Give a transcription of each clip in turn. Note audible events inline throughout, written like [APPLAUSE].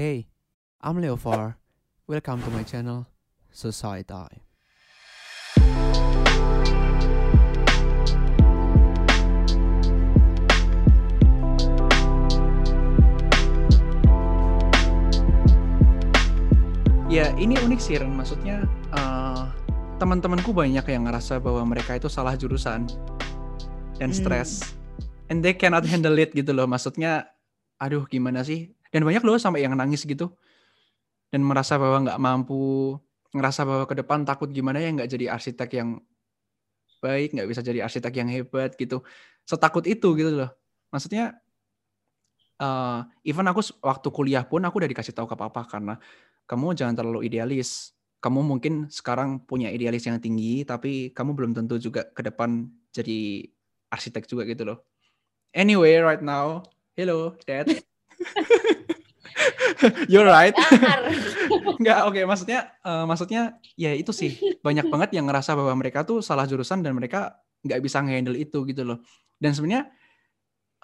Hey, I'm Leofar. Welcome to my channel, Society. Ya ini unik sih Ren, maksudnya uh, teman-temanku banyak yang ngerasa bahwa mereka itu salah jurusan dan Hmm. stres, and they cannot handle it gitu loh. Maksudnya, aduh gimana sih? Dan banyak loh sampai yang nangis gitu dan merasa bahwa nggak mampu, ngerasa bahwa ke depan takut gimana ya nggak jadi arsitek yang baik, nggak bisa jadi arsitek yang hebat gitu. Setakut itu gitu loh. Maksudnya, uh, even aku waktu kuliah pun aku udah dikasih tahu ke papa karena kamu jangan terlalu idealis. Kamu mungkin sekarang punya idealis yang tinggi, tapi kamu belum tentu juga ke depan jadi arsitek juga gitu loh. Anyway, right now, hello, Dad. [LAUGHS] You're right. Enggak, [LAUGHS] oke, maksudnya eh, maksudnya ya itu sih. Banyak [LAUGHS] banget yang ngerasa bahwa mereka tuh salah jurusan dan mereka nggak bisa nge-handle itu gitu loh. Dan sebenarnya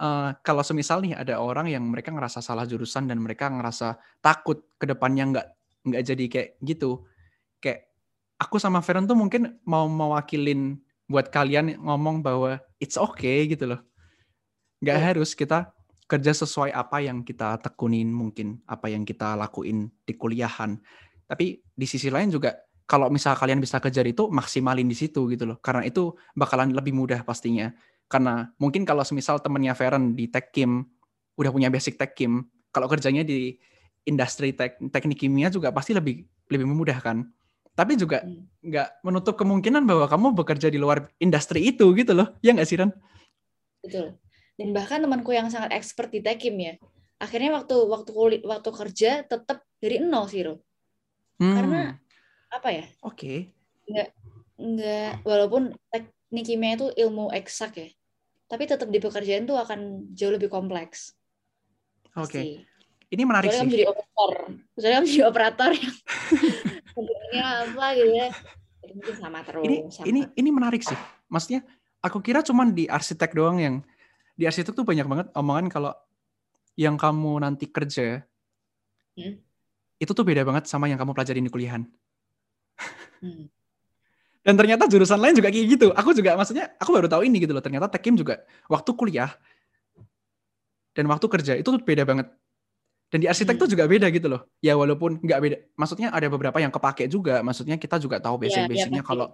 eh, kalau semisal nih ada orang yang mereka ngerasa salah jurusan dan mereka ngerasa takut ke depannya nggak nggak jadi kayak gitu. Kayak aku sama Feren tuh mungkin mau mewakilin buat kalian ngomong bahwa it's okay gitu loh. Nggak Betul. harus kita kerja sesuai apa yang kita tekunin mungkin, apa yang kita lakuin di kuliahan. Tapi di sisi lain juga kalau misal kalian bisa kejar itu maksimalin di situ gitu loh. Karena itu bakalan lebih mudah pastinya. Karena mungkin kalau semisal temennya Feren di Tech Kim udah punya basic Tech Kim, kalau kerjanya di industri tek- teknik kimia juga pasti lebih lebih memudahkan. Tapi juga Hmm. nggak menutup kemungkinan bahwa kamu bekerja di luar industri itu gitu loh. Ya nggak sih Ren? Betul. Dan bahkan temanku yang sangat expert di Tekim ya, akhirnya waktu waktu kuli, waktu kerja tetap dari nol sih, Ro. Hmm, Karena apa ya? Oke. Enggak, walaupun teknik kimia itu ilmu eksak ya, tapi tetap di pekerjaan tuh akan jauh lebih kompleks. Oke. Pasti. Ini menarik kamu sih. jadi operator, kecuali kamu jadi operator yang [LAUGHS] bentuknya apa gitu ya, mungkin sama terus. Ini sama. ini ini menarik sih. Maksudnya aku kira cuman di arsitek doang yang di arsitek tuh banyak banget omongan kalau yang kamu nanti kerja Hmm. itu tuh beda banget sama yang kamu pelajarin di kuliahan. Hmm. [LAUGHS] Dan ternyata jurusan lain juga kayak gitu. Aku juga maksudnya aku baru tahu ini gitu loh. Ternyata Tekim juga waktu kuliah dan waktu kerja itu tuh beda banget. Dan di arsitek Hmm. tuh juga beda gitu loh. Ya walaupun nggak beda. Maksudnya ada beberapa yang kepake juga. Maksudnya kita juga tahu Iya, iya, basic-basicnya pasti. kalau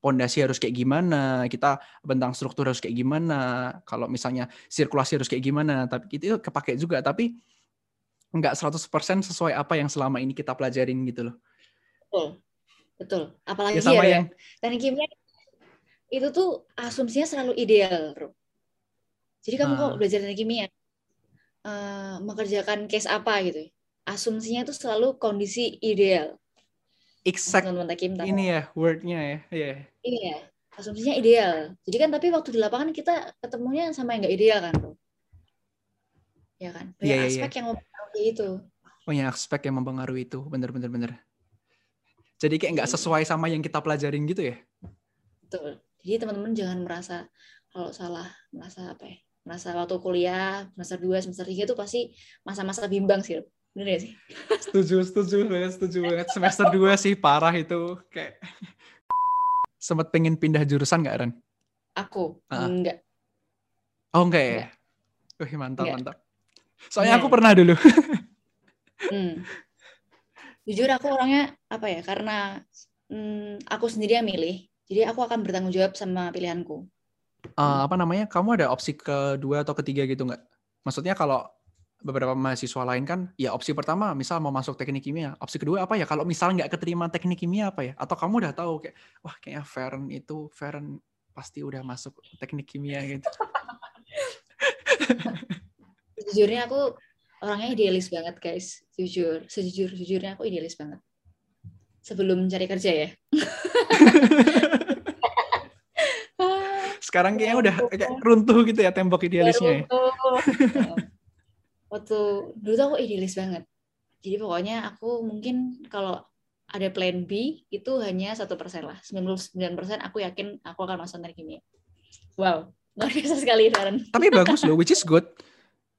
pondasi harus kayak gimana, kita bentang struktur harus kayak gimana, kalau misalnya sirkulasi harus kayak gimana, tapi itu kepake juga, tapi nggak 100% sesuai apa yang selama ini kita pelajarin gitu loh. Betul. Betul. Apalagi Ya sama ya, yang teknik kimia itu tuh asumsinya selalu ideal, Bro. Jadi kamu kok Ah. belajar teknik kimia eh, mengerjakan case apa gitu. ya, Asumsinya itu selalu kondisi ideal. exact Teman-teman teknik tahu. ini ya wordnya ya, Iya. Iya, asumsinya ideal. Jadi kan tapi waktu di lapangan kita ketemunya sama yang nggak ideal kan, Bro. Ya kan? Banyak Iya, iya, aspek yang mempengaruhi itu. banyak aspek yang mempengaruhi itu, bener-bener bener. Jadi kayak nggak Iya. sesuai sama yang kita pelajarin gitu ya? Betul. Jadi teman-teman jangan merasa kalau salah, merasa apa ya? Merasa waktu kuliah, semester 2, semester 3 itu pasti masa-masa bimbang sih. Bener gak sih? Setuju, setuju banget, setuju banget. Semester 2 sih parah itu kayak [LAUGHS] sempet pengen pindah jurusan nggak Ren? Aku Ah. enggak. Oh enggak ya? Enggak. Wih mantap Enggak. mantap. Soalnya Enggak. aku pernah dulu. [LAUGHS] Hmm. Jujur aku orangnya apa ya? Karena hmm, aku sendiri yang milih. Jadi aku akan bertanggung jawab sama pilihanku. Eh, apa namanya? Kamu ada opsi kedua atau ketiga gitu nggak? Maksudnya kalau beberapa mahasiswa lain kan, ya opsi pertama misal mau masuk teknik kimia, opsi kedua apa ya? Kalau misal nggak keterima teknik kimia apa ya? Atau kamu udah tahu kayak, wah kayaknya Feren itu Feren pasti udah masuk teknik kimia gitu. [LAUGHS] Sejujurnya aku orangnya idealis banget, guys. Jujur, sejujur jujurnya aku idealis banget. Sebelum mencari kerja ya. [LAUGHS] Sekarang kayaknya udah kayak runtuh gitu ya tembok idealisnya ya. Waktu dulu tuh aku idealis banget. Jadi pokoknya aku mungkin kalau ada plan B itu hanya satu persen lah. 99% aku yakin aku akan masuk teknik kimia. Wow, luar biasa sekali Darren. Tapi bagus loh, which is good.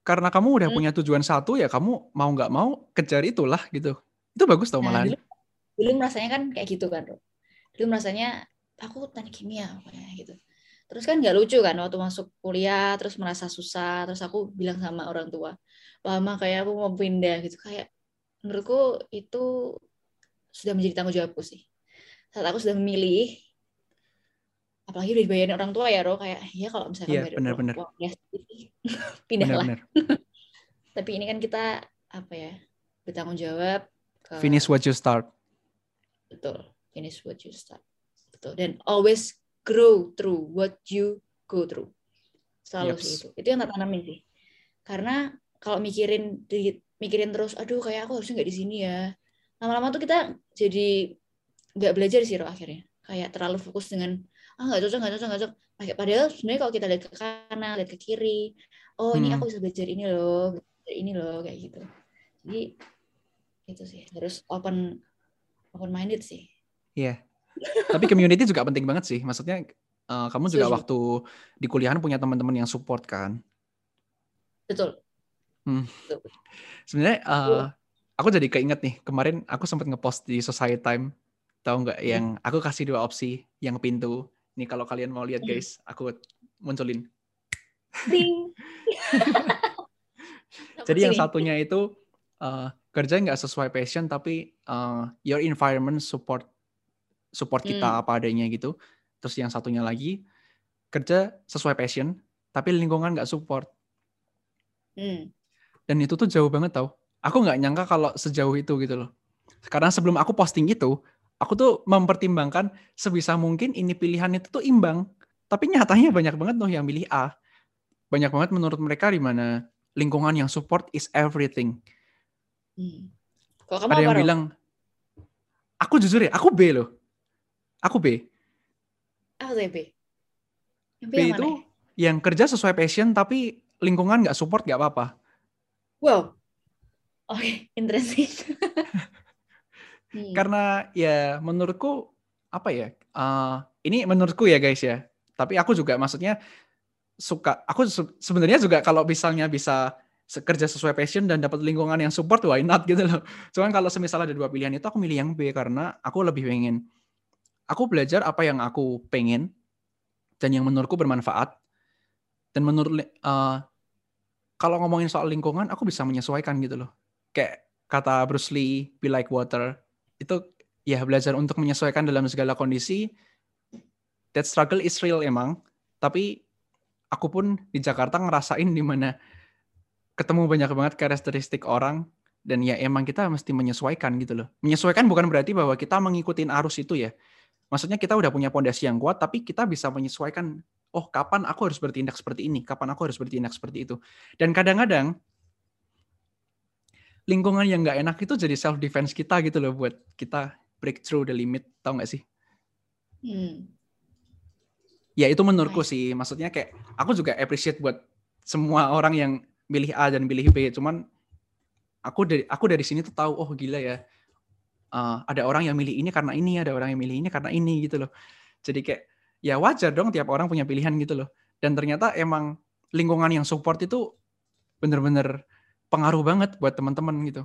karena kamu udah Hmm. punya tujuan satu ya kamu mau nggak mau kejar itulah gitu. Itu bagus tau Nah, malahan. dulu, dulu merasanya kan kayak gitu kan, Ro. Dulu merasanya aku teknik kimia pokoknya gitu. Terus kan nggak lucu kan waktu masuk kuliah, terus merasa susah, terus aku bilang sama orang tua, lama kayak aku mau pindah gitu. Kayak menurutku itu sudah menjadi tanggung jawabku sih. Saat aku sudah memilih, apalagi udah dibayarin orang tua ya, Ro, kayak ya kalau misalkan Iya, bayar benar-benar. uang ya [LAUGHS] pindahlah. Benar-benar. [LAUGHS] Tapi ini kan kita apa ya bertanggung jawab ke Finish what you start. betul finish what you start betul dan always grow through what you go through. Selalu Yaps. sih itu. Itu yang tak tanamin sih. Karena kalau mikirin di- mikirin terus aduh kayak aku harusnya nggak di sini ya. Lama-lama tuh kita jadi nggak belajar sih Ro, akhirnya. Kayak terlalu fokus dengan ah nggak cocok nggak cocok nggak cocok. Padahal sebenarnya kalau kita lihat ke kanan lihat ke kiri oh ini Hmm. aku bisa belajar ini loh belajar ini loh kayak gitu. Jadi itu sih. Harus open open minded sih. Iya. Tapi community juga penting banget sih. Maksudnya eh, kamu juga Setuju. waktu di kuliahan punya teman-teman yang support kan. betul Sebenarnya eh, Betul. aku jadi keinget nih kemarin aku sempat ngepost di Society Time tahu nggak Hmm. yang aku kasih dua opsi yang pintu. Nih kalau kalian mau lihat Hmm. guys, aku munculin. Ding. [LAUGHS] Jadi yang satunya itu eh, kerja nggak sesuai passion tapi eh, your environment support support kita Hmm. apa adanya gitu. Terus yang satunya lagi kerja sesuai passion tapi lingkungan nggak support. Hmm. Dan itu tuh jauh banget tau. Aku nggak nyangka kalau sejauh itu gitu loh. Karena sebelum aku posting itu, aku tuh mempertimbangkan sebisa mungkin ini pilihan itu tuh imbang. Tapi nyatanya banyak banget loh yang milih A. Banyak banget menurut mereka di mana lingkungan yang support is everything. Hmm. Kalau kamu Ada yang bilang, aku jujur ya, aku B loh. Aku B. Tuh ya, B? Yang B B yang itu mana? ya? yang kerja sesuai passion tapi lingkungan nggak support nggak apa-apa. Wow. Oke, interesting. [LAUGHS] Hmm. Karena ya menurutku apa ya? eh, ini menurutku ya guys ya. Tapi aku juga maksudnya suka. Aku se- sebenarnya juga kalau misalnya bisa kerja sesuai passion dan dapat lingkungan yang support, why not gitu loh. Cuman kalau semisal ada dua pilihan itu aku milih yang B karena aku lebih pengen. Aku belajar apa yang aku pengen dan yang menurutku bermanfaat. Dan menurut eh, kalau ngomongin soal lingkungan, aku bisa menyesuaikan gitu loh. Kayak kata Bruce Lee, be like water. Itu ya belajar untuk menyesuaikan dalam segala kondisi. That struggle is real emang. Tapi aku pun di Jakarta ngerasain di mana ketemu banyak banget karakteristik orang dan ya emang kita mesti menyesuaikan gitu loh. Menyesuaikan bukan berarti bahwa kita mengikuti arus itu ya. Maksudnya kita udah punya pondasi yang kuat tapi kita bisa menyesuaikan oh kapan aku harus bertindak seperti ini, kapan aku harus bertindak seperti itu. Dan kadang-kadang lingkungan yang nggak enak itu jadi self defense kita gitu loh buat kita break through the limit, tau nggak sih? Hmm. Ya itu menurutku sih, maksudnya kayak aku juga appreciate buat semua orang yang milih A dan milih B, cuman aku dari aku dari sini tuh tahu oh gila ya. Eh, ada orang yang milih ini karena ini, ada orang yang milih ini karena ini gitu loh. Jadi kayak ya wajar dong tiap orang punya pilihan gitu loh. Dan ternyata emang lingkungan yang support itu bener-bener pengaruh banget buat teman-teman gitu.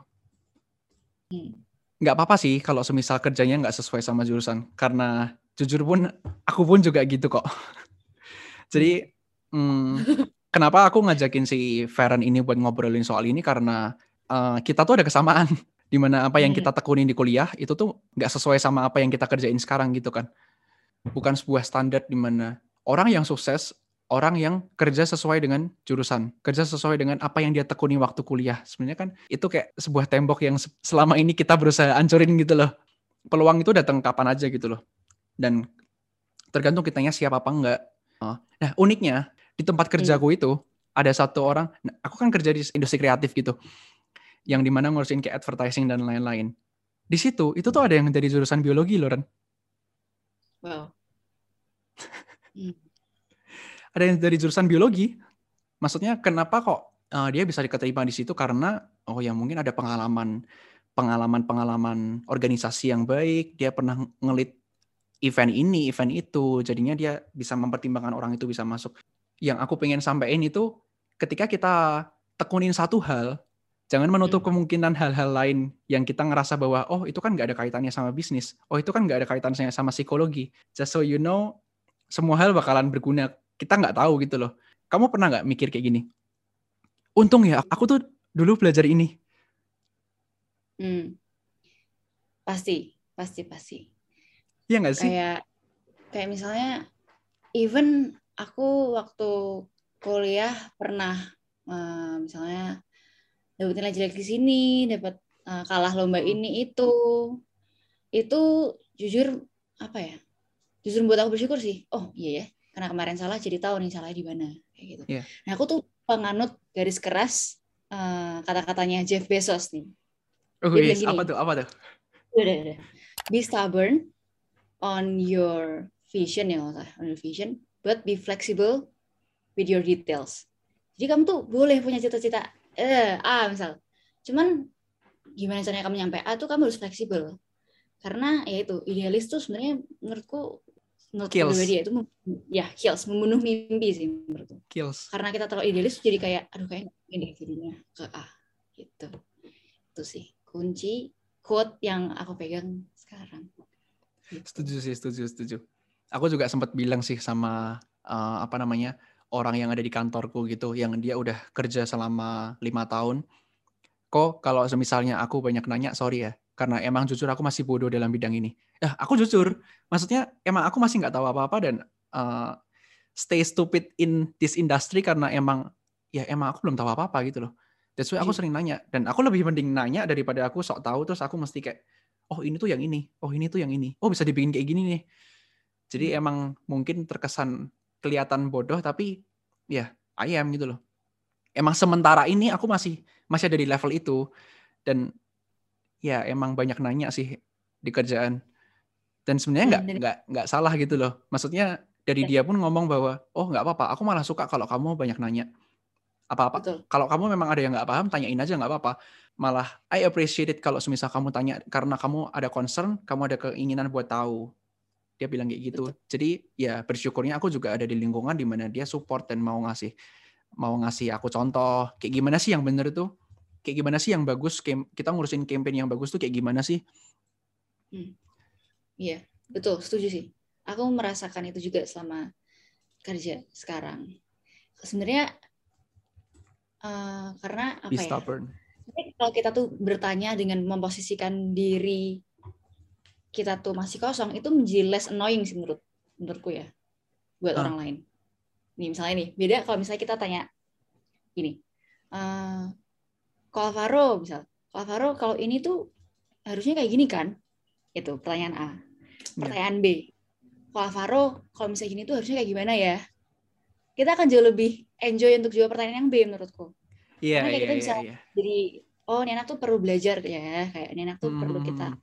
Nggak apa-apa sih kalau semisal kerjanya nggak sesuai sama jurusan. Karena jujur pun aku pun juga gitu kok. [LAUGHS] Jadi hmm, kenapa aku ngajakin si Feren ini buat ngobrolin soal ini karena eh, kita tuh ada kesamaan di mana apa yang Hmm. kita tekunin di kuliah itu tuh nggak sesuai sama apa yang kita kerjain sekarang gitu kan. Bukan sebuah standar di mana orang yang sukses orang yang kerja sesuai dengan jurusan, kerja sesuai dengan apa yang dia tekuni waktu kuliah. Sebenarnya kan itu kayak sebuah tembok yang se- selama ini kita berusaha hancurin gitu loh. Peluang itu datang kapan aja gitu loh. Dan tergantung kitanya siap apa enggak. Oh, Nah, uniknya di tempat kerjaku itu ada satu orang, nah, aku kan kerja di industri kreatif gitu. Yang di mana ngurusin kayak advertising dan lain-lain. Di situ, itu tuh ada yang dari jurusan biologi loh, Ren. Wow. Hmm. [LAUGHS] ada yang dari jurusan biologi. Maksudnya kenapa kok uh, dia bisa diterima di situ karena oh ya mungkin ada pengalaman pengalaman-pengalaman organisasi yang baik, dia pernah ngelit event ini, event itu, jadinya dia bisa mempertimbangkan orang itu bisa masuk. Yang aku pengen sampaikan itu ketika kita tekunin satu hal, jangan menutup Hmm. kemungkinan hal-hal lain yang kita ngerasa bahwa oh itu kan nggak ada kaitannya sama bisnis, oh itu kan nggak ada kaitannya sama psikologi. Just so you know, semua hal bakalan berguna. Kita nggak tahu gitu loh. Kamu pernah nggak mikir kayak gini? Untung ya, aku tuh dulu belajar ini. Hmm. Pasti, pasti, pasti. Iya nggak sih? Kayak kayak misalnya even aku waktu kuliah pernah eh, misalnya dapat nilai jelek di sini, dapat eh, kalah lomba ini itu. Itu jujur apa ya? Jujur buat aku bersyukur sih. Oh, iya ya. Karena kemarin salah jadi tahu nih salahnya di mana kayak gitu. Iya. Nah, aku tuh penganut garis keras eh, kata-katanya Jeff Bezos nih. Oh, dia bilang apa gini. tuh? Apa tuh? Udah, udah. Be stubborn on your vision ya, salah, on your vision, but be flexible with your details. Jadi kamu tuh boleh punya cita-cita eh A misal. Cuman gimana caranya kamu nyampe A tuh kamu harus fleksibel. Karena ya itu idealis tuh sebenarnya menurutku menurut Kills. pribadi ya itu ya kills membunuh mimpi sih menurutku. Kills. Karena kita terlalu idealis jadi kayak aduh kayak ini jadinya ke A gitu. Itu sih kunci quote yang aku pegang sekarang. Gitu. Setuju sih, setuju, setuju. Aku juga sempat bilang sih sama eh, apa namanya orang yang ada di kantorku gitu, yang dia udah kerja selama lima tahun. Kok kalau misalnya aku banyak nanya, sorry ya, karena emang jujur aku masih bodoh dalam bidang ini. Ya, aku jujur, maksudnya emang aku masih nggak tahu apa-apa dan eh, stay stupid in this industry karena emang ya emang aku belum tahu apa-apa gitu loh. That's why aku Iya. sering nanya dan aku lebih mending nanya daripada aku sok tahu terus aku mesti kayak oh ini tuh yang ini, oh ini tuh yang ini, oh bisa dibikin kayak gini nih. Jadi Hmm. emang mungkin terkesan kelihatan bodoh tapi ya I am gitu loh. Emang sementara ini aku masih masih ada di level itu dan ya emang banyak nanya sih di kerjaan. Dan sebenarnya nggak nggak nggak salah gitu loh. Maksudnya dari dia pun ngomong bahwa oh nggak apa-apa, aku malah suka kalau kamu banyak nanya. Apa-apa kalau kamu memang ada yang nggak paham tanyain aja nggak apa-apa malah I appreciate it kalau semisal kamu tanya karena kamu ada concern kamu ada keinginan buat tahu dia bilang kayak gitu jadi ya bersyukurnya aku juga ada di lingkungan di mana dia support dan mau ngasih mau ngasih aku contoh kayak gimana sih yang bener tuh kayak gimana sih yang bagus kita ngurusin campaign yang bagus tuh kayak gimana sih Iya, betul, setuju sih. Aku merasakan itu juga selama kerja sekarang. Sebenarnya eh, karena apa be ya? stubborn Sebenarnya Kalau kita tuh bertanya dengan memposisikan diri kita tuh masih kosong, itu menjadi less annoying sih menurut menurutku ya, buat Ah. orang lain. Nih misalnya nih, beda kalau misalnya kita tanya gini, eh Ko Alvaro misal, Ko Alvaro kalau ini tuh harusnya kayak gini kan? Itu pertanyaan A. Pertanyaan B, Ko Alvaro kalau misalnya gini tuh harusnya kayak gimana ya? Kita akan jauh lebih enjoy untuk jawab pertanyaan yang B menurutku iya Karena kayak iya kita iya bisa- iya. jadi oh ini anak tuh perlu belajar ya kayak ini anak tuh perlu kita Hmm.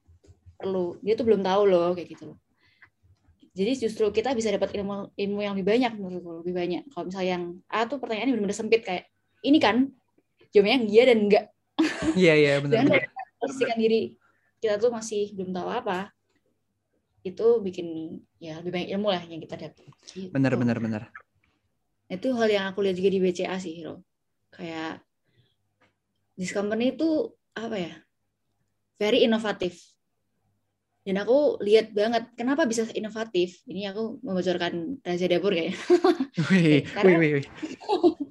Perlu. Dia tuh belum tahu loh kayak gitu. Loh jadi justru kita bisa dapat ilmu ilmu yang lebih banyak menurutku lebih banyak. Kalau misalnya yang A tuh pertanyaannya benar-benar sempit kayak ini kan? Jawabannya yang iya dan enggak. [LAUGHS] Iya iya benar posisikan [LAUGHS] diri. Kita tuh masih belum tahu apa. Itu bikin ya lebih banyak ilmu lah yang kita dapat. Gitu. benar benar benar itu hal yang aku lihat juga di BCA sih Hiro. Kayak this company itu apa ya very inovatif dan aku lihat banget kenapa bisa inovatif? Ini aku membocorkan rahasia dapur kayaknya. Wih [LAUGHS] karena- wih wih.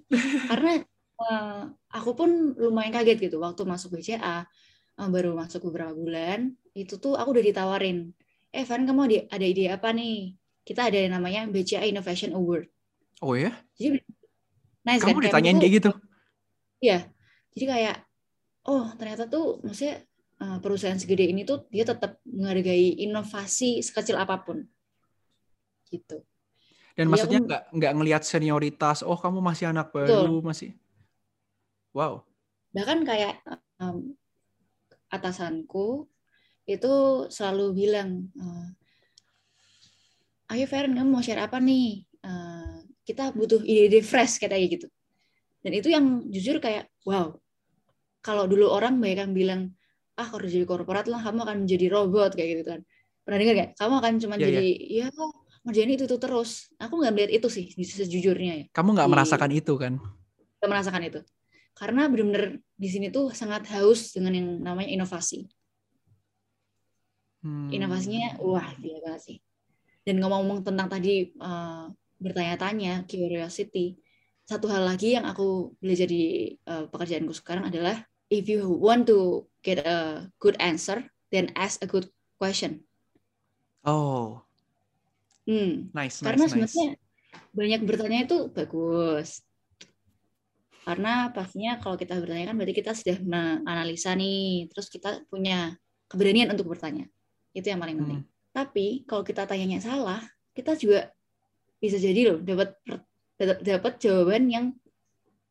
[LAUGHS] Karena eh, aku pun lumayan kaget gitu waktu masuk BCA eh, baru masuk beberapa bulan itu tuh aku udah ditawarin eh Van kamu ada, ada ide apa nih? Kita ada yang namanya BCA Innovation Award. Oh ya? Jadi nice kamu kan? Kayak ditanyain kayak gitu? Iya, jadi kayak oh ternyata tuh maksudnya uh, perusahaan segede ini tuh dia tetap menghargai inovasi sekecil apa pun, gitu. dan Iya, maksudnya nggak nggak ngelihat senioritas oh kamu masih anak Betul. baru masih wow Bahkan kayak um, atasanku itu selalu bilang, uh, ayo Feren kamu mau share apa nih? Uh, kita butuh ide-ide fresh katanya gitu. Dan itu yang jujur kayak wow. Kalau dulu orang banyak yang bilang, ah kalau jadi korporat lah kamu akan menjadi robot kayak gitu kan. Pernah dengar gak? Kamu akan cuma Iya, iya. jadi ya ngerjain itu itu terus. Aku nggak melihat itu sih sejujurnya ya. kamu nggak merasakan itu kan Kita merasakan itu. karena benar-benar di sini tuh sangat haus dengan yang namanya inovasi. Hmm. Inovasinya wah gila banget sih. Dan ngomong-ngomong tentang tadi uh, bertanya-tanya curiosity, satu hal lagi yang aku belajar di uh, pekerjaanku sekarang adalah if you want to get a good answer, then ask a good question. Oh, Hmm. nice, Karena nice, nice. sebenarnya banyak bertanya itu bagus. Karena pastinya kalau kita bertanya kan berarti kita sudah menganalisa nih, terus kita punya keberanian untuk bertanya. Itu yang paling penting. Hmm. Tapi kalau kita tanyanya salah, kita juga bisa jadi loh dapat dapat, jawaban yang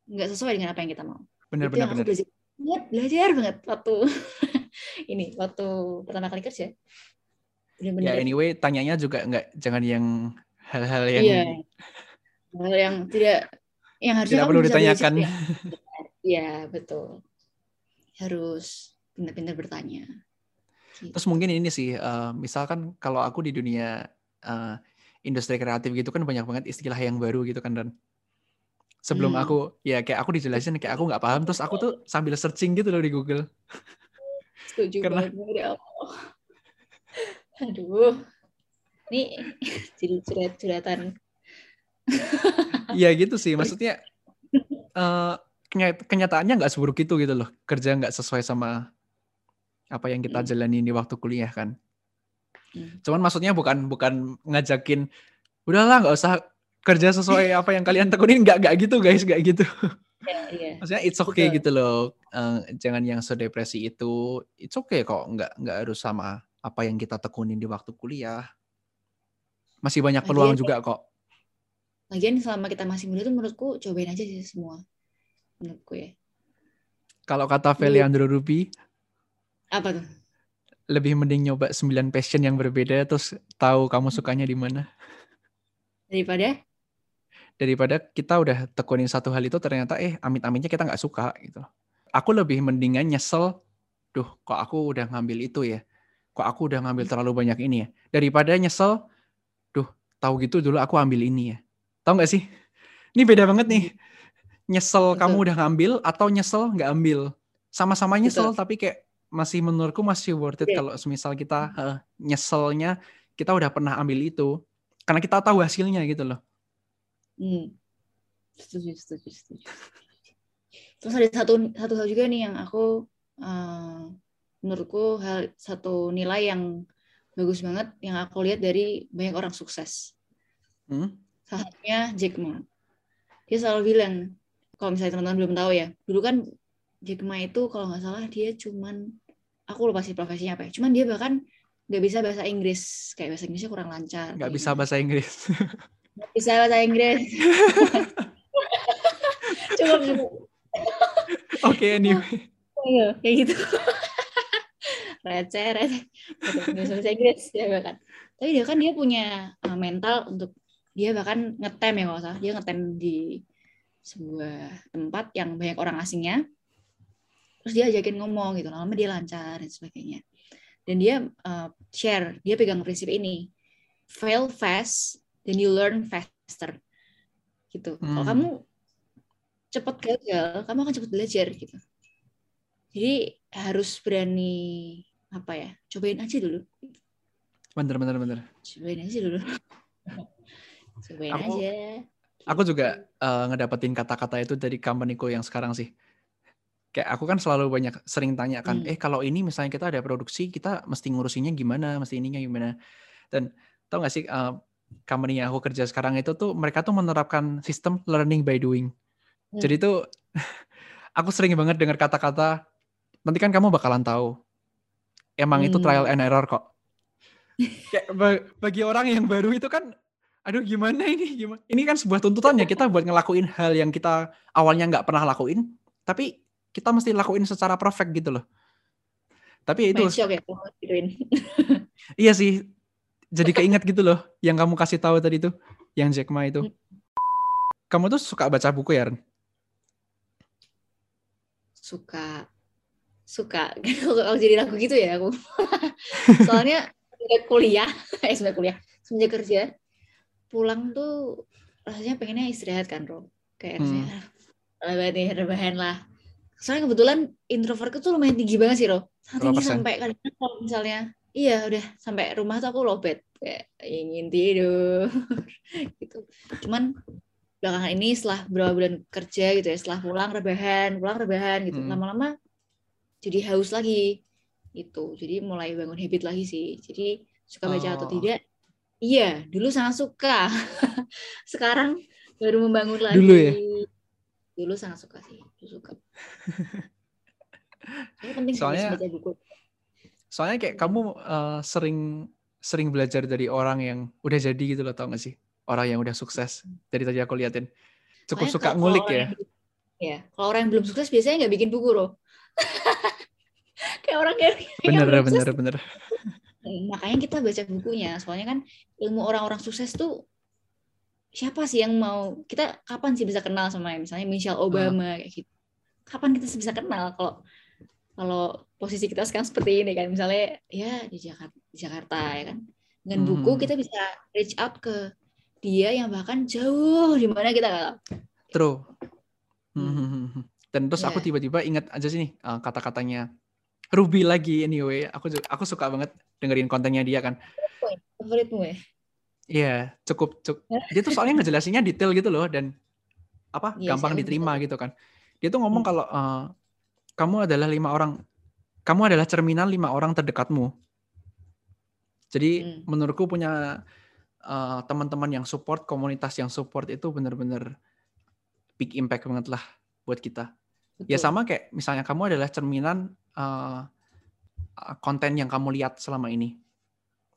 nggak sesuai dengan apa yang kita mau. Itu yang aku belajar banget, belajar banget waktu [LAUGHS] ini waktu pertama kali kerja. Ya Bener-bener anyway, tanyanya juga nggak jangan yang hal-hal yang Iya. Hal yang tidak yang harusnya tidak perlu belajar ditanyakan. ya. Iya, betul. Harus pintar-pintar bertanya. Gitu. Terus mungkin ini sih, eh, misalkan kalau aku di dunia eh, industri kreatif gitu kan banyak banget istilah yang baru gitu kan dan sebelum Hmm. aku ya kayak aku dijelasin kayak aku nggak paham terus aku tuh sambil searching gitu loh di Google. Setuju karena- banget ya Allah. Aduh. Ini [LAUGHS] jadi curhat-curhatan. Iya gitu sih, maksudnya kenya- kenyataannya nggak seburuk itu gitu loh. Kerja nggak sesuai sama apa yang kita Hmm. jalani di waktu kuliah kan. Hmm. Cuman maksudnya bukan bukan ngajakin udahlah nggak usah kerja sesuai apa yang kalian tekunin nggak nggak gitu guys nggak gitu. Ya, iya. [LAUGHS] Maksudnya it's okay Betul. gitu loh. Eh, jangan yang sedepresi itu. It's okay kok nggak nggak harus sama apa yang kita tekunin di waktu kuliah. Masih banyak peluang Lagian- juga kok. Lagian selama kita masih muda tuh menurutku cobain aja sih semua. Menurutku ya. Kalau kata Feliandro Ruby, Apa tuh? lebih mending nyoba 9 passion yang berbeda terus tahu kamu sukanya di mana Daripada daripada kita udah tekunin satu hal itu ternyata eh amit-amitnya kita nggak suka gitu. Aku lebih mendingan nyesel, duh kok aku udah ngambil itu ya, kok aku udah ngambil terlalu banyak ini ya, daripada nyesel, duh tahu gitu dulu aku ambil ini ya, tahu nggak sih? Ini beda banget nih, nyesel Betul. kamu udah ngambil atau nyesel nggak ambil, sama-sama nyesel Betul. tapi kayak masih menurutku masih worth it Iya. kalau semisal kita eh, nyeselnya kita udah pernah ambil itu, karena kita tahu hasilnya gitu loh. Hmm. Setuju, setuju, setuju. Terus ada satu satu hal juga nih yang aku eh, menurutku hal satu nilai yang bagus banget yang aku lihat dari banyak orang sukses. Hmm? Salah satunya Jack Ma. Dia selalu bilang kalau misalnya teman-teman belum tahu ya, dulu kan Jack Ma itu kalau nggak salah dia cuman aku lupa sih profesinya apa ya. Cuman dia bahkan nggak bisa bahasa Inggris, kayak bahasa Inggrisnya kurang lancar. Nggak bisa gimana. bahasa Inggris. [LAUGHS] Bisa bahasa Inggris. [LAUGHS] Coba Oke, anyway. Iya, kayak gitu. receh, receh. Bisa bahasa Inggris ya bahkan. Tapi dia kan dia punya uh, mental untuk dia bahkan ngetem ya kalau salah. Dia ngetem di sebuah tempat yang banyak orang asingnya. Terus dia ajakin ngomong gitu, lama dia lancar dan sebagainya. Dan dia uh, share, dia pegang prinsip ini. Fail fast, then you learn faster. Gitu. Kalau Hmm. kamu cepat gagal, kamu akan cepat belajar gitu. Jadi harus berani apa ya? Cobain aja dulu. Bener, bener, bener. Cobain aja dulu. [LAUGHS] Cobain Aku- aja. Aku juga eh, ngedapetin kata-kata itu dari companyku yang sekarang sih. Kayak aku kan selalu banyak sering tanya kan, Hmm. eh kalau ini misalnya kita ada produksi, kita mesti ngurusinnya gimana, mesti ininya gimana. Dan tau gak sih, eh, company yang aku kerja sekarang itu tuh mereka tuh menerapkan sistem learning by doing. Hmm. Jadi tuh [LAUGHS] aku sering banget dengar kata-kata, nanti kan kamu bakalan tahu. Emang itu Hmm. trial and error kok. [LAUGHS] Kayak ba- bagi orang yang baru itu kan, aduh gimana ini, gimana? Ini kan sebuah tuntutan ya kita buat ngelakuin hal yang kita awalnya nggak pernah lakuin, tapi kita mesti lakuin secara perfect gitu loh. Tapi itu ya [LAUGHS] iya sih, jadi keinget gitu loh, yang kamu kasih tahu tadi tuh, yang Jack Ma itu. Kamu tuh suka baca buku ya, Ren? Suka suka [LAUGHS] kalau jadi lagu gitu ya aku. [LAUGHS] Soalnya semenjak kuliah, [LAUGHS] eh semenjak kuliah, semenjak kerja, pulang tuh rasanya pengennya istirahat kan, Ro. Kayak Hmm. rasanya ah, banget nih rebahan lah. soalnya kebetulan introvertku tuh lumayan tinggi banget sih sangat Berapa tinggi sampai kadang kalau misalnya iya udah sampai rumah tuh aku lobet kayak ingin tidur. [LAUGHS] Gitu. Cuman belakangan ini setelah beberapa bulan kerja gitu ya setelah pulang rebahan pulang rebahan gitu Hmm. lama-lama jadi haus lagi gitu. Jadi mulai bangun habit lagi sih. Jadi suka baca atau Oh. tidak iya dulu sangat suka. [LAUGHS] Sekarang baru membangun lagi. Dulu ya? dulu sangat suka sih dulu suka. [LAUGHS] Ini penting Soalnya- baca buku Soalnya kayak kamu eh, sering sering belajar dari orang yang udah jadi gitu loh, tau gak sih? Orang yang udah sukses. Dari tadi aku liatin. Cukup Makanya suka kalau- ngulik kalau ya. orang yang- ya kalau orang yang belum sukses biasanya nggak bikin buku loh [LAUGHS] kayak orang kayak [LAUGHS] yang Bener, belum bener, sukses, bener. Hmm, makanya kita baca bukunya soalnya kan ilmu orang-orang sukses tuh siapa sih yang mau kita kapan sih bisa kenal sama misalnya Michelle Obama kayak gitu kapan kita bisa kenal kalau kalau posisi kita sekarang seperti ini kan misalnya ya di Jakarta di Jakarta ya kan dengan buku Hmm. kita bisa reach out ke dia yang bahkan jauh di mana kita tahu. True. Hmm. Dan terus aku Ya. tiba-tiba ingat aja sih nih eh, kata-katanya Ruby lagi anyway. Aku aku suka banget dengerin kontennya dia kan. favoritmu ya Iya, cukup cukup. Dia tuh soalnya ngejelasinnya detail gitu loh dan apa Iya, gampang diterima gitu kan. Dia tuh ngomong Hmm. kalau eh, kamu adalah lima orang, kamu adalah cerminan lima orang terdekatmu. Jadi Hmm. menurutku punya eh, teman-teman yang support, komunitas yang support itu bener-bener big impact banget lah buat kita. Ya Betul. sama kayak misalnya kamu adalah cerminan eh, konten yang kamu lihat selama ini.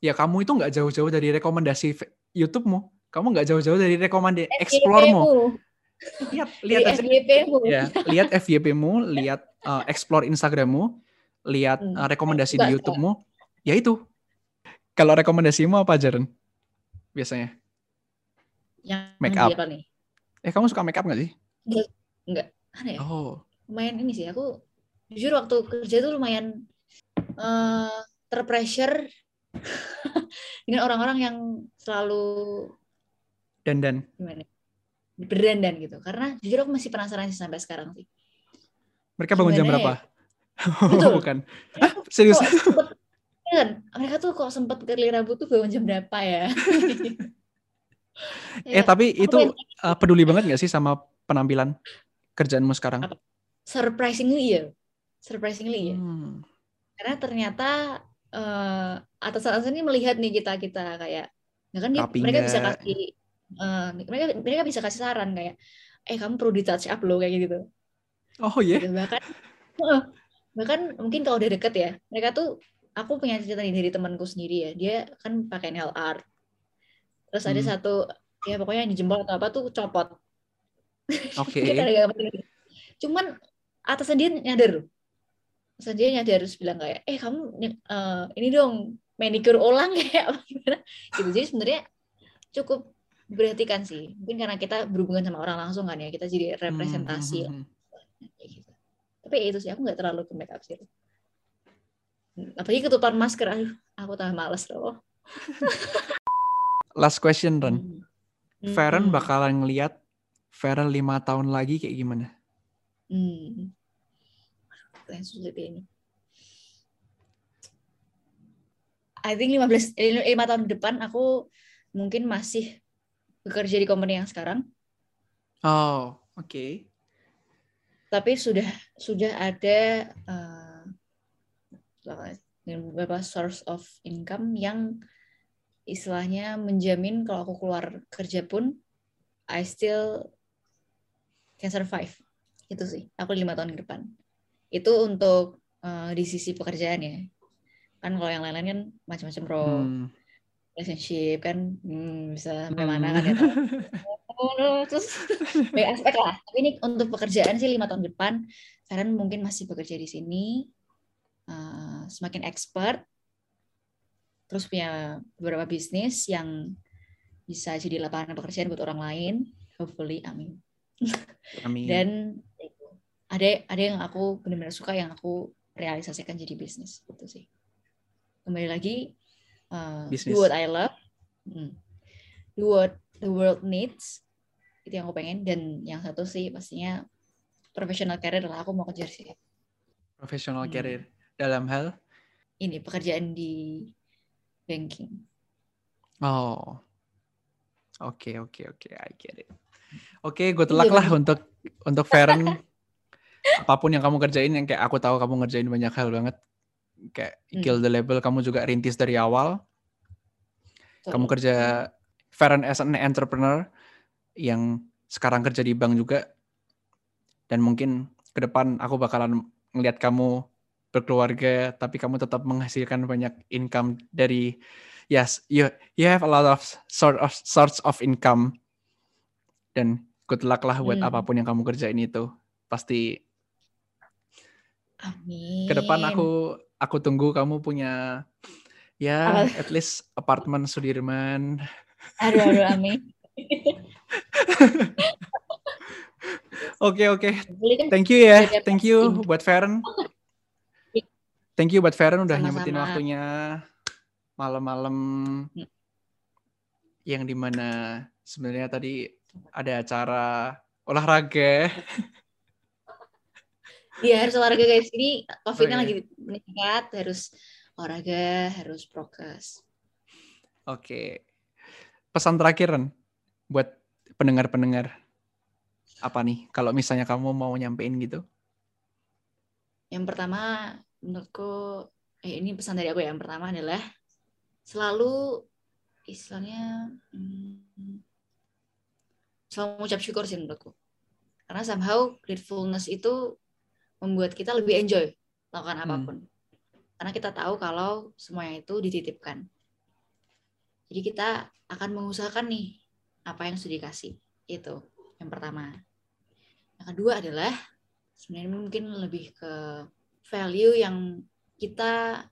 Ya kamu itu nggak jauh-jauh dari rekomendasi YouTube-mu. Kamu nggak jauh-jauh dari rekomendasi explore-mu. Lihat, lihat aja. FYP-mu. Ya, lihat FYP-mu, lihat eh, explore Instagram-mu, lihat Hmm. eh, rekomendasi di YouTube-mu. Ya itu. Kalau rekomendasimu apa, Jaren? Biasanya. Yang Make up. nih? Eh, kamu suka make up nggak sih? Aneh ya? Oh, lumayan ini sih aku jujur waktu kerja tuh lumayan eh terpressure [LAUGHS] dengan orang-orang yang selalu dan dan. gimana berdandan gitu karena jujur aku masih penasaran sih sampai sekarang sih Mereka bangun jam Gimana berapa? ya? [LAUGHS] Betul. Bukan. Hah, serius? kok sempet kan mereka tuh kok sempet kerli rambut tuh bangun jam berapa ya [LAUGHS] Eh, Ya, tapi aku itu eh, peduli banget nggak sih sama penampilan kerjaanmu sekarang? Apa? surprisingly ya surprisingly ya Hmm. karena ternyata eh atasan-atasan ini melihat nih kita kita kayak ya kan dia, mereka bisa kasih eh, mereka mereka bisa kasih saran kayak eh kamu perlu di touch up loh kayak gitu Oh iya. Gitu. bahkan bahkan mungkin kalau udah deket ya mereka tuh aku punya cerita nih dari temanku sendiri ya dia kan pakai nail art terus ada Hmm. satu ya pokoknya yang di jempol atau apa tuh copot Oke. [LAUGHS] Ada gambar gitu. cuman atasan dia nyadar atasan dia nyadar terus bilang kayak eh kamu eh, ini dong manicure ulang [LAUGHS] kayak apa gimana gitu jadi sebenarnya cukup diperhatikan sih mungkin karena kita berhubungan sama orang langsung kan ya kita jadi representasi lah Hmm, hmm, hmm. Kayak gitu. Tapi ya itu sih aku nggak terlalu ke make up sih. Apalagi ketutupan masker, aduh, aku tambah males loh. [LAUGHS] Last question, Ren. Hmm. Feren Hmm. bakalan ngeliat Feren lima tahun lagi kayak gimana? Hmm. Sulit ini. I think 15 eh, 5 tahun ke depan aku mungkin masih bekerja di company yang sekarang, Oh, oke. Tapi sudah sudah ada eh, beberapa source of income yang istilahnya menjamin kalau aku keluar kerja pun I still can survive. Itu sih aku lima tahun ke depan. Itu untuk eh, di sisi pekerjaan ya. Kan kalau yang lain-lain kan macam-macam pro Hmm. relationship kan hmm, bisa sampai Hmm. mana kan ya [LAUGHS] terus [LAUGHS] banyak aspek lah. Tapi ini untuk pekerjaan sih lima tahun depan. Karen mungkin masih bekerja di sini eh, semakin expert terus punya beberapa bisnis yang bisa jadi lapangan pekerjaan buat orang lain. Hopefully amin. Amin. [LAUGHS] dan ada ada yang aku benar-benar suka yang aku realisasikan jadi bisnis. Itu sih. Kembali lagi uh, do what I love. Hmm. do what the world needs itu yang aku pengen dan yang satu sih pastinya professional career lah. Aku mau kejar sih. Professional Hmm. career dalam hal Ini pekerjaan di banking. Oh. Oke, oke, oke, I get it. Oke, good Iya, luck lah untuk untuk Feren. [LAUGHS] Apa pun yang kamu kerjain yang kayak aku tahu kamu ngerjain banyak hal banget. Kayak Hmm. kill the label kamu juga rintis dari awal. Kamu Betul. kerja Feren as an entrepreneur yang sekarang kerja di bank juga. Dan mungkin ke depan aku bakalan ngelihat kamu berkeluarga tapi kamu tetap menghasilkan banyak income dari yes you you have a lot of sort of sorts of income dan good luck lah buat Hmm. apa pun yang kamu kerjain itu pasti Amin. ke depan aku aku tunggu kamu punya ya Apa? at least apartemen Sudirman Aduh, aduh, amin. [LAUGHS] oke oke thank you ya thank you buat Feren thank you buat Feren udah nyempetin Sama-sama. waktunya malam-malam yang di mana sebenarnya tadi ada acara olahraga Iya harus olahraga guys. Ini COVID kan Oh, iya. lagi meningkat, harus olahraga, harus prokes. Oke. Pesan terakhir Ren, buat pendengar-pendengar. Apa nih kalau misalnya kamu mau nyampein gitu? Yang pertama menurutku, eh, ini pesan dari aku ya. Yang pertama adalah selalu istilahnya hmm, selalu mengucap syukur sih menurutku. Karena somehow gratefulness itu membuat kita lebih enjoy melakukan Hmm. apa pun. Karena kita tahu kalau semuanya itu dititipkan. Jadi kita akan mengusahakan nih apa yang sudah dikasih. Itu yang pertama. Yang kedua adalah sebenarnya mungkin lebih ke value yang kita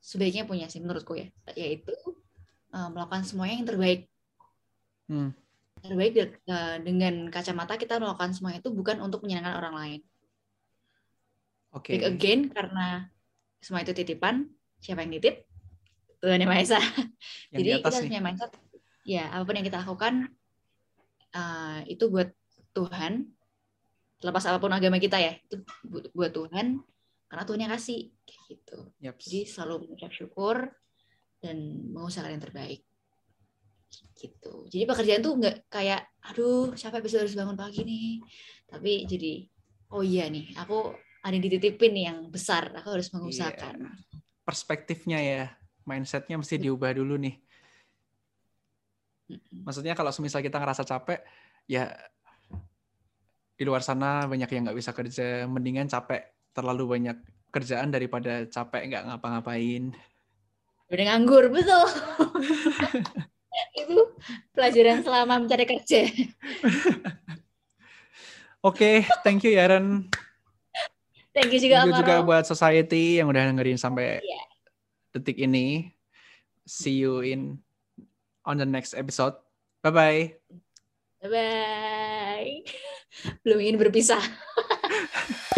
sebaiknya punya sih menurutku ya, yaitu eh, melakukan semuanya yang terbaik. Hmm. Terbaik de- eh, dengan kacamata kita melakukan semuanya itu bukan untuk menyenangkan orang lain. Oke. Big again karena semua itu titipan. Siapa yang nitip? Tuhan Yang Maha Esa. Jadi kita harus punya mindset, ya apa pun yang kita lakukan uh, itu buat Tuhan. Terlepas apa pun agama kita ya, itu bu- buat Tuhan. Karena Tuhan yang kasih, kayak gitu. Yaps. Jadi selalu mengucap syukur dan mengusahakan yang terbaik. Gitu. Jadi pekerjaan tuh nggak kayak, aduh, siapa besok harus bangun pagi nih. Tapi jadi, oh iya nih, aku ada yang dititipin nih yang besar, aku harus mengusahakan. Perspektifnya ya, mindsetnya mesti diubah dulu nih. Maksudnya kalau semisal kita ngerasa capek, ya di luar sana banyak yang nggak bisa kerja, mendingan capek terlalu banyak kerjaan daripada capek nggak ngapa-ngapain. udah nganggur betul [LAUGHS] itu pelajaran selama mencari kerja [LAUGHS] Oke, thank you Yaren. thank you juga Thank you juga buat society yang udah dengerin sampai Iya. detik ini. See you in on the next episode. Bye bye. bye bye [LAUGHS] belum ingin berpisah [LAUGHS]